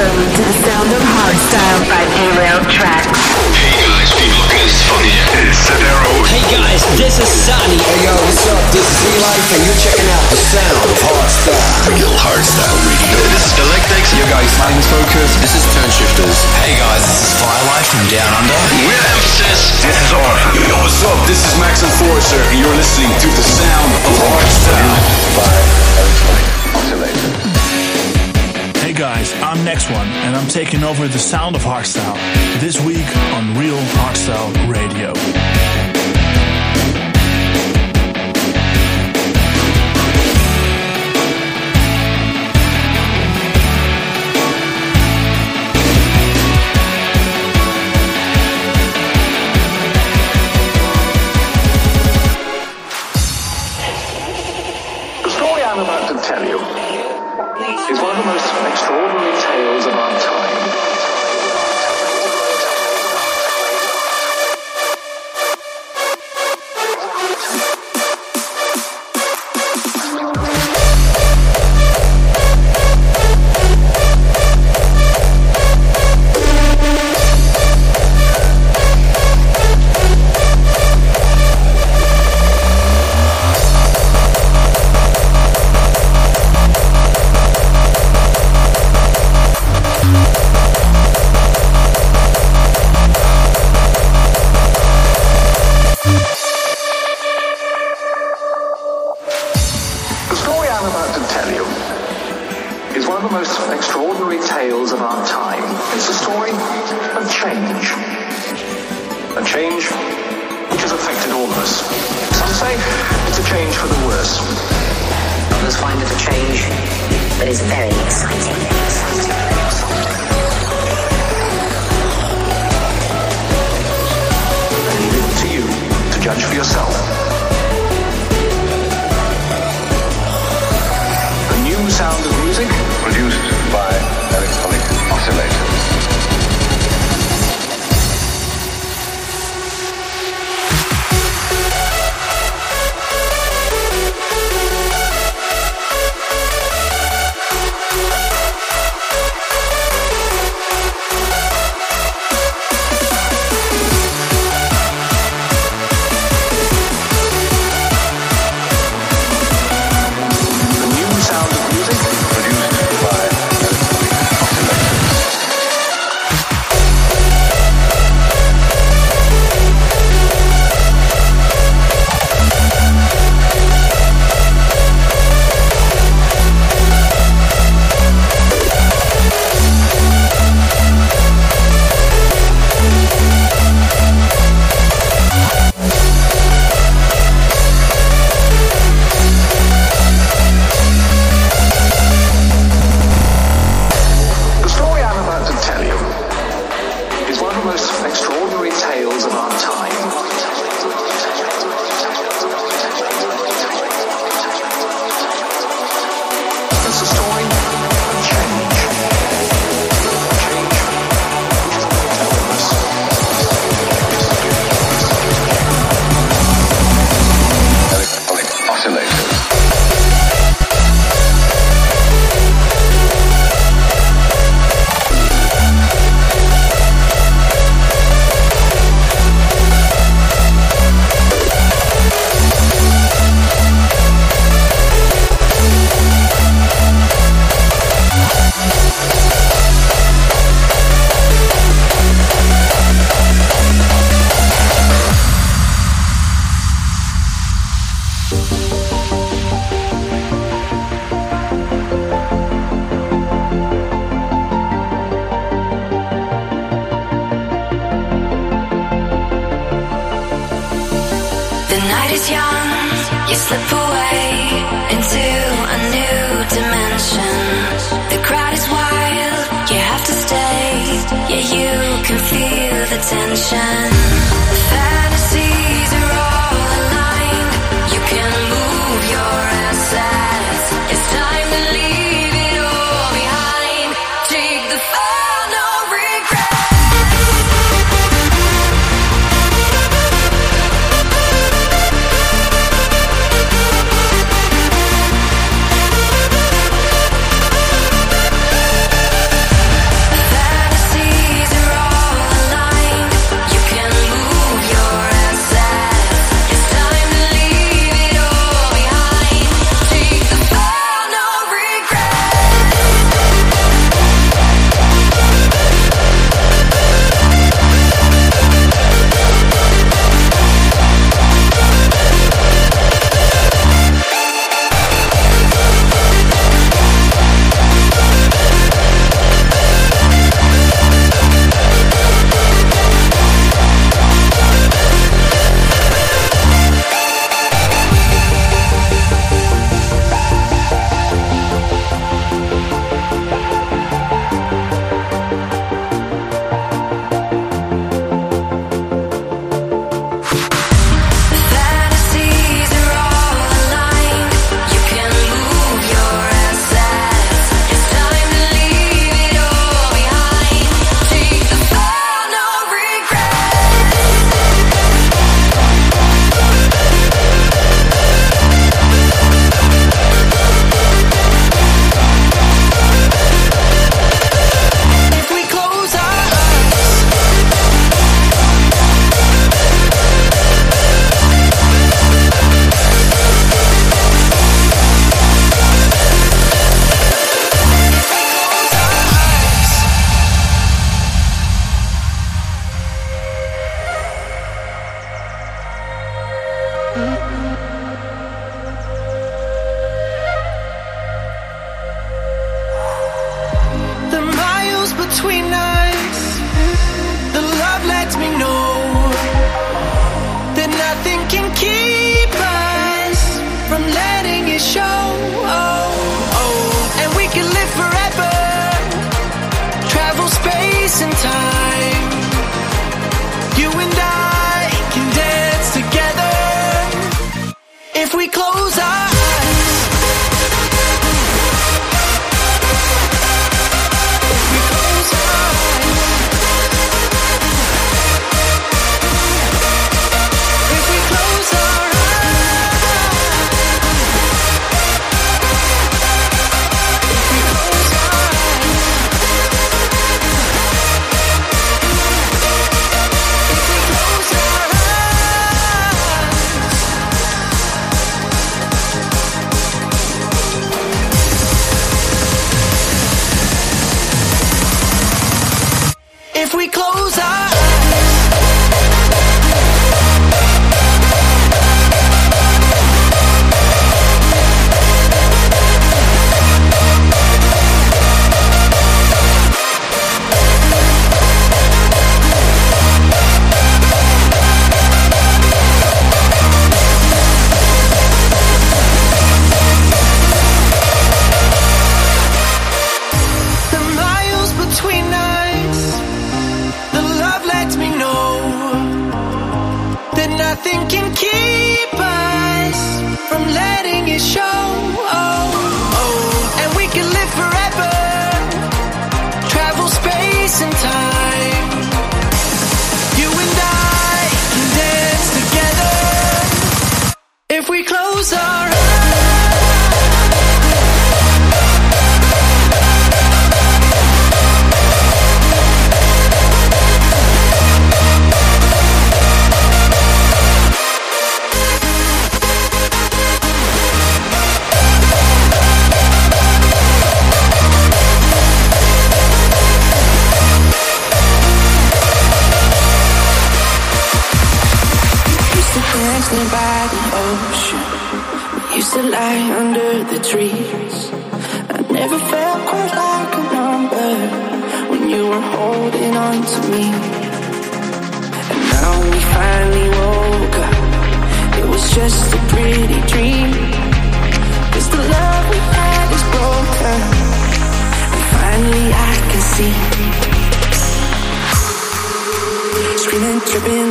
Welcome to the sound of hardstyle by Derailed Traxx. Hey guys, people, this is funny. It's Sodero. Hey guys, this is Sunny. Hey yo, what's up? This is E-Life and you're checking out the sound of hardstyle. Real hardstyle radio. This is Dillytek. Yo guys, my name is Focus. This is Turnshifters. Hey guys, this is Firelight from Down Under. With emphasis. This is awesome. Yo, what's up? This is Max Enforcer and you're listening to the sound of hardstyle. By Oscillator. Oh, hey guys, I'm Nexone, and I'm taking over the sound of hardstyle this week on Real Hardstyle Radio. That is very exciting.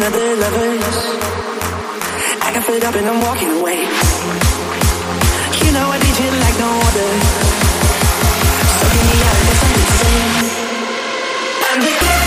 other lovers. I got fed up and I'm walking away. You know I did you like no other. So me out. I'm the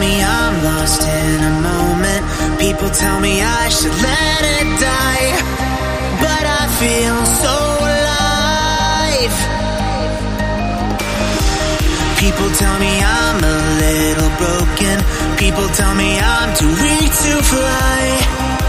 me I'm lost in a moment. People tell me I should let it die. But I feel so alive. People tell me I'm a little broken. People tell me I'm too weak to fly.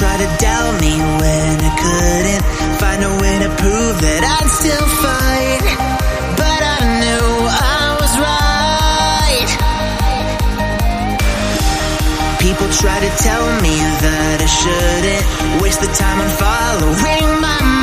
Try to doubt me when I couldn't find a way to prove that I'd still fight. But I knew I was right. People try to tell me that I shouldn't waste the time on following my mind.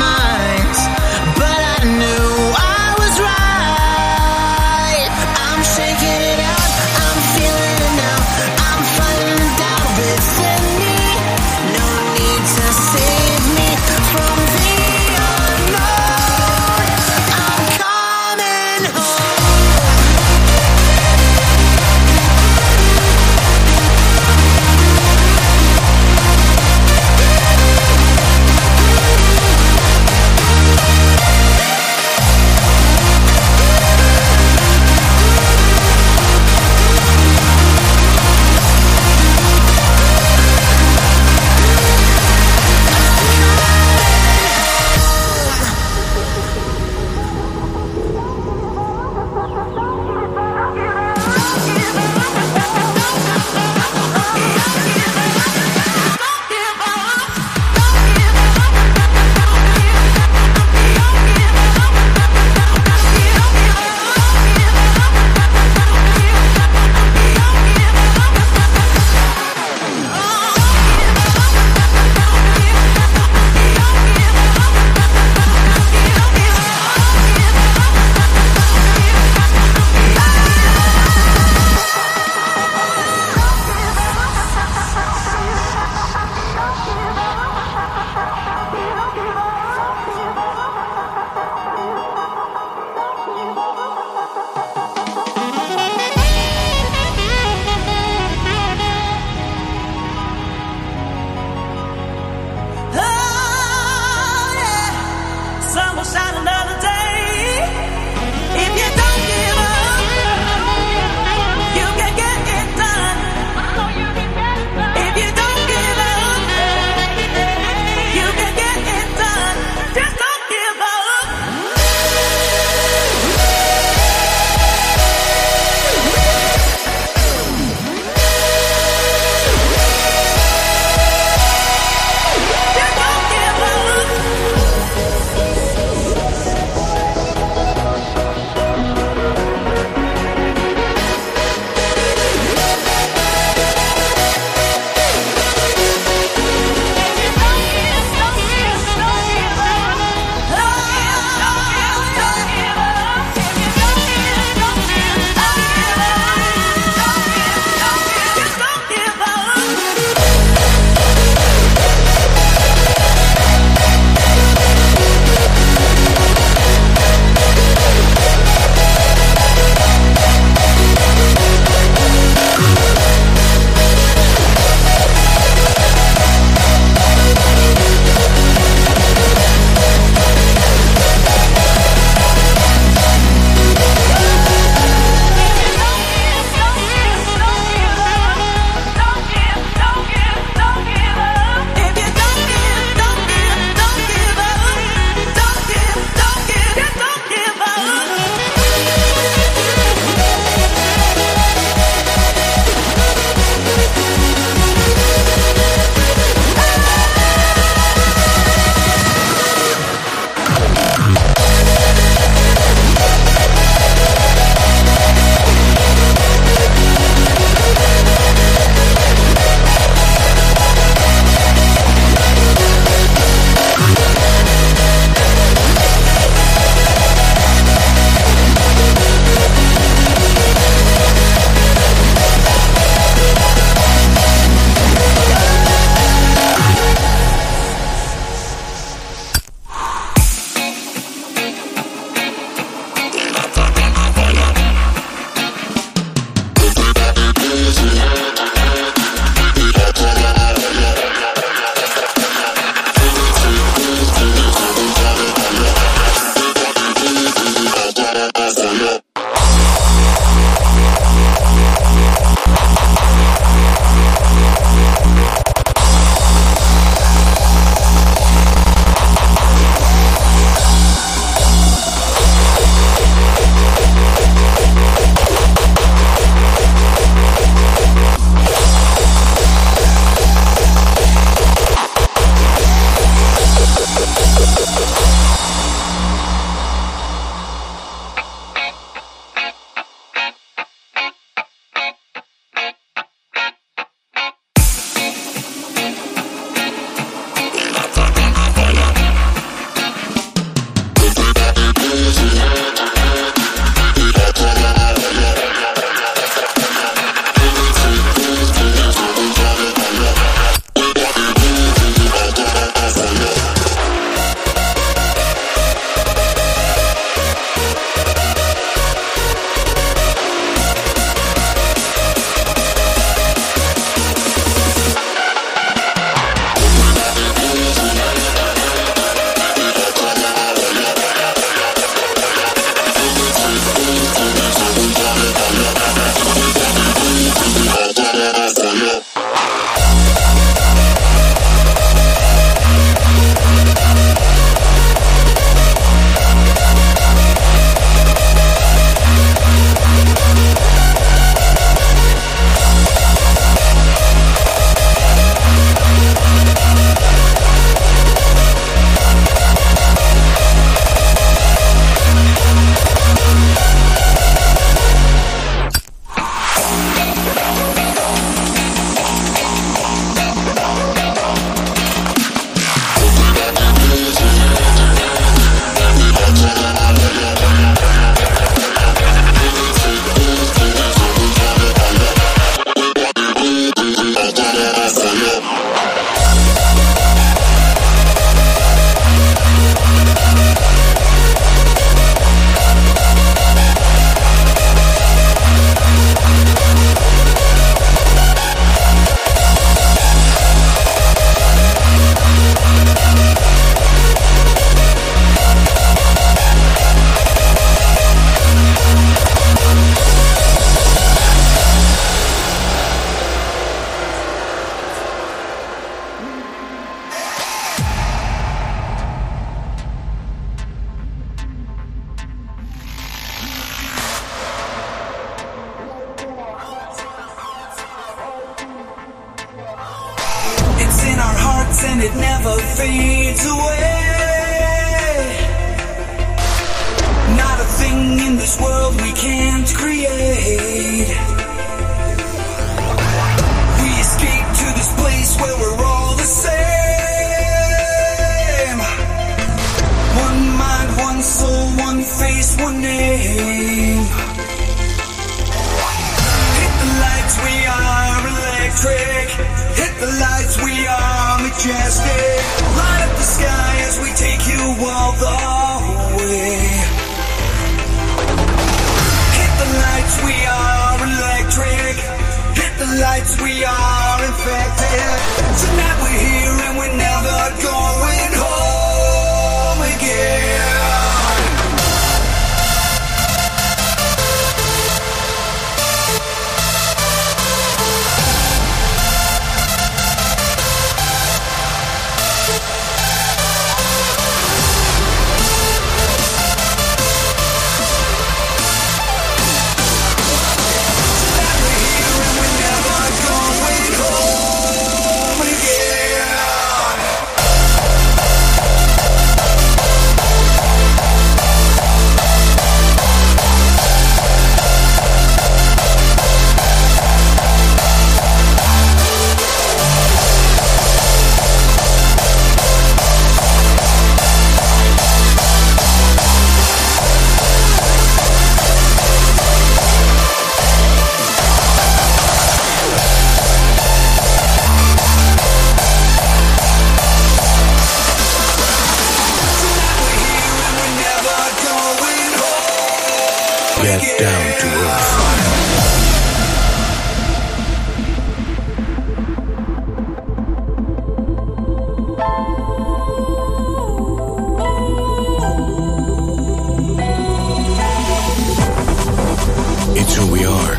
Who we are.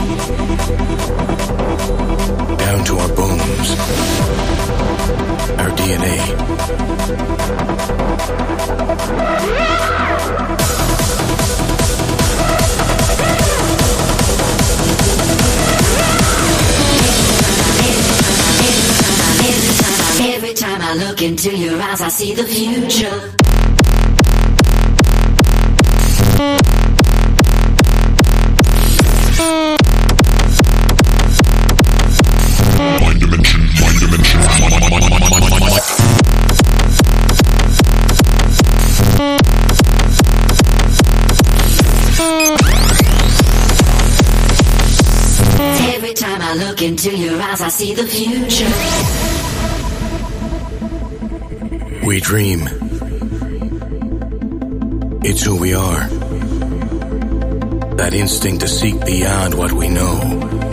Down to our bones. Our DNA. Every time I look into your eyes, I see the future. Look into your eyes, I see the future. We dream. It's who we are. That instinct to seek beyond what we know.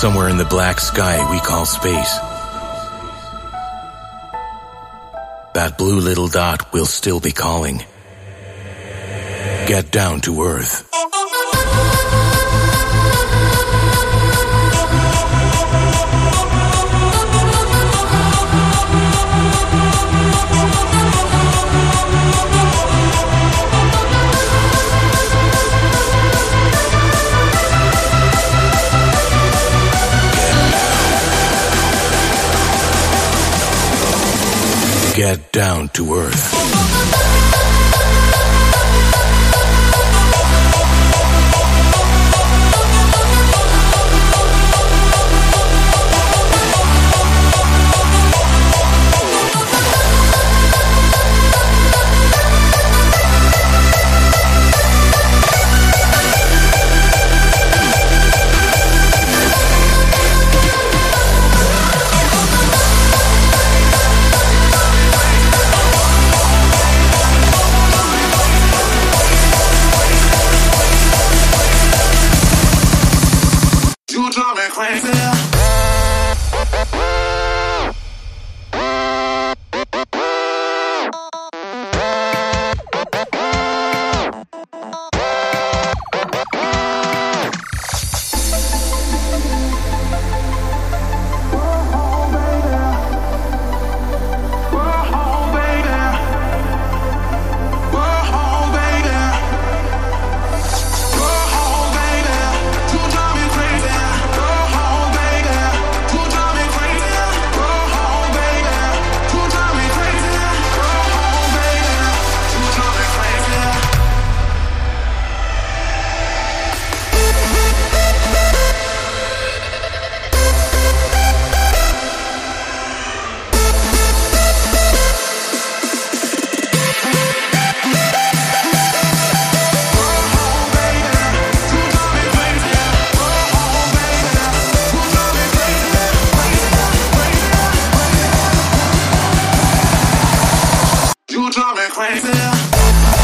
Somewhere in the black sky we call space. That blue little dot will still be calling. Get down to earth. Get down to earth. drama crazy.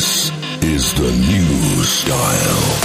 This is the new style.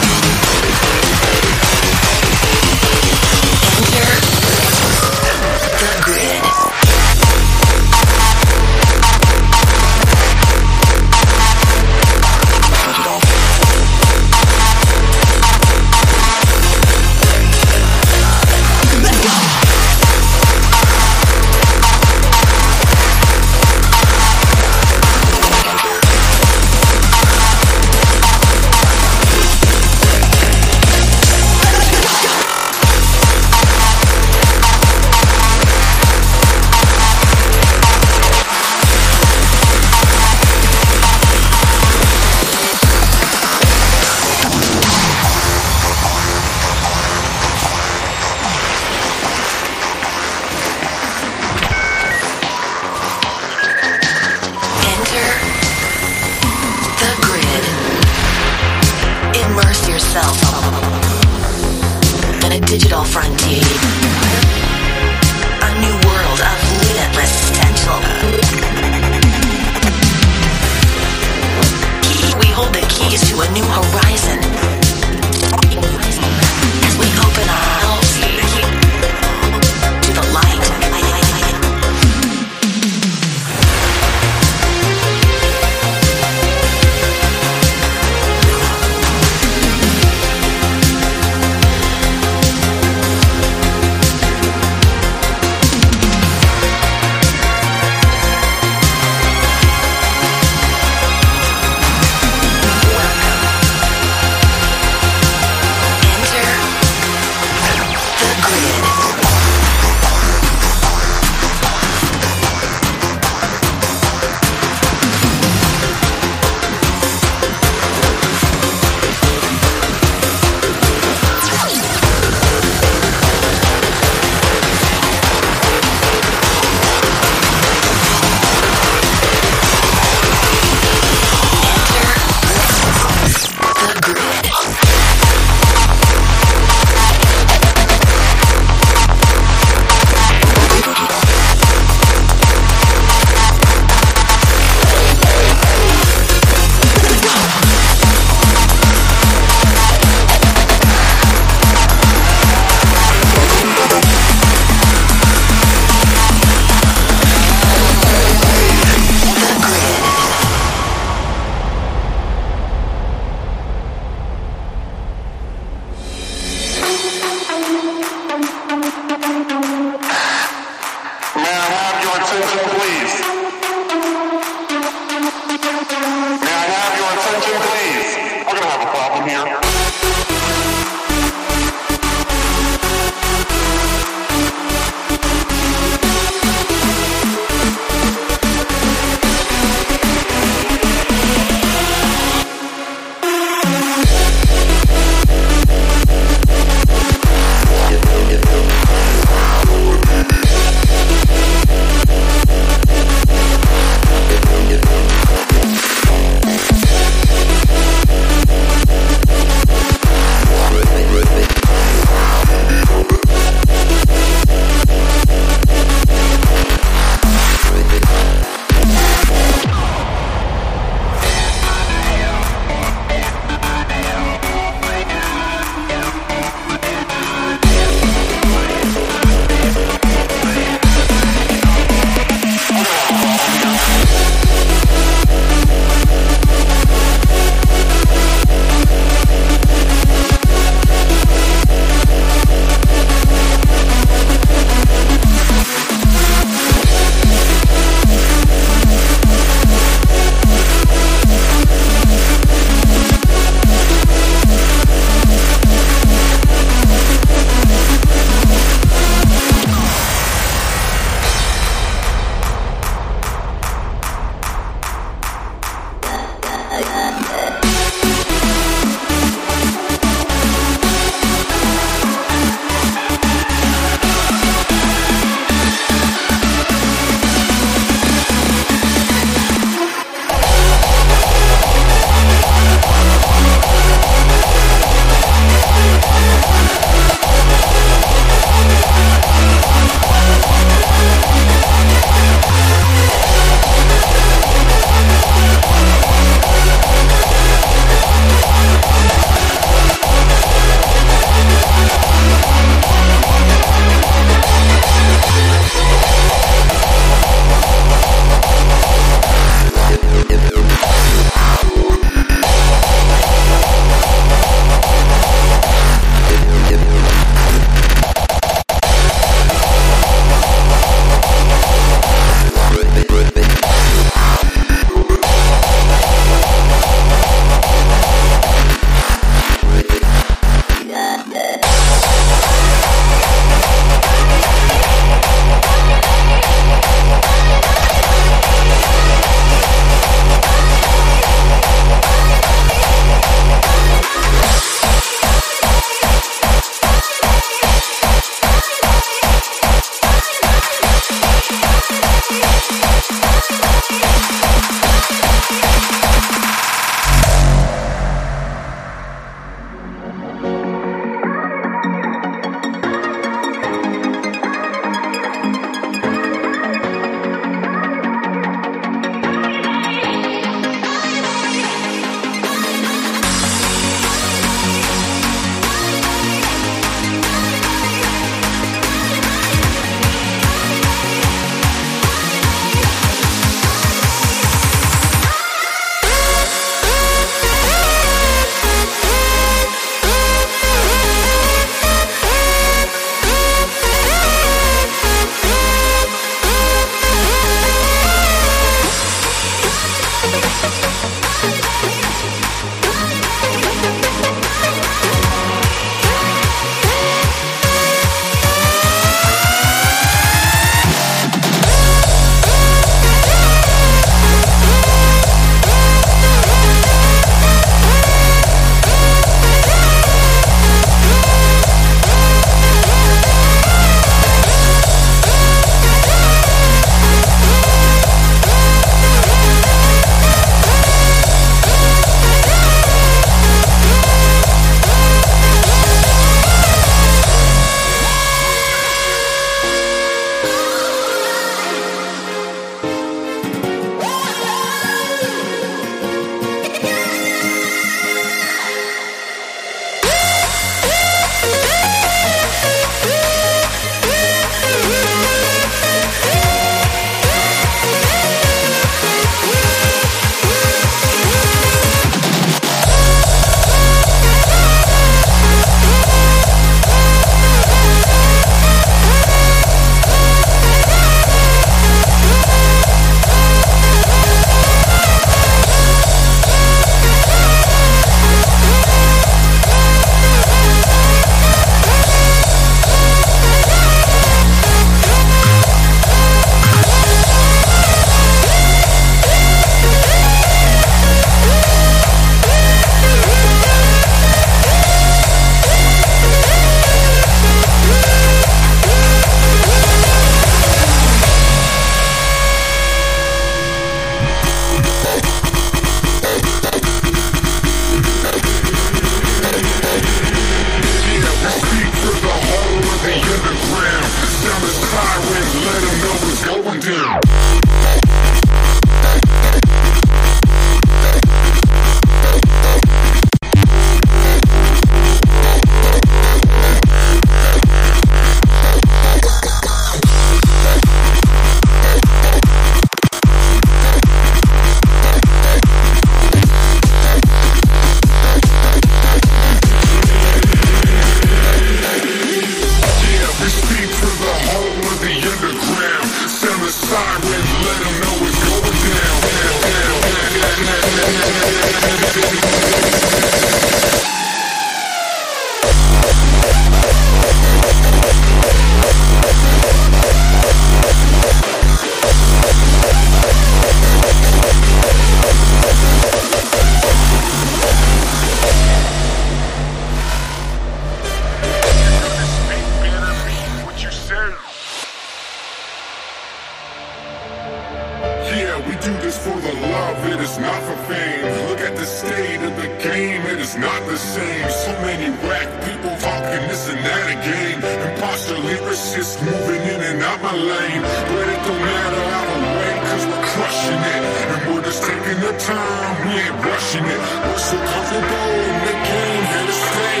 Talking this and that again. Imposter lyricists moving in and out my lane. But it don't matter either way, cause we're crushing it. And we're just taking the time, we ain't rushing it. We're so comfortable in the game, here to stay.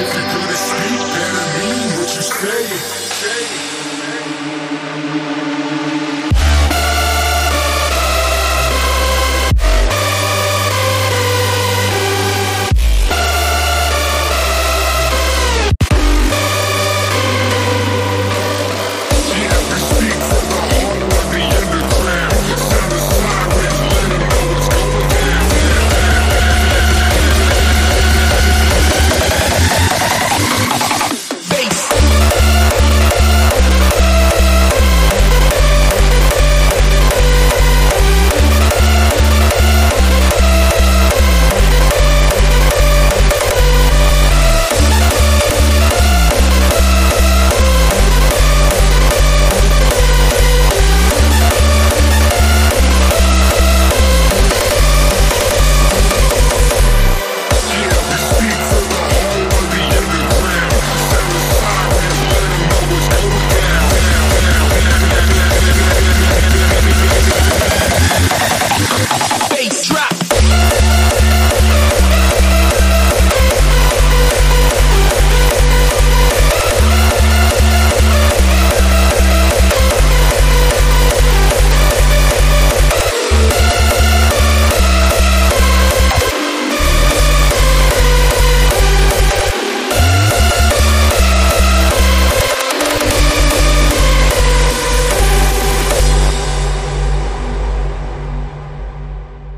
If you're gonna speak, better mean what you say. say.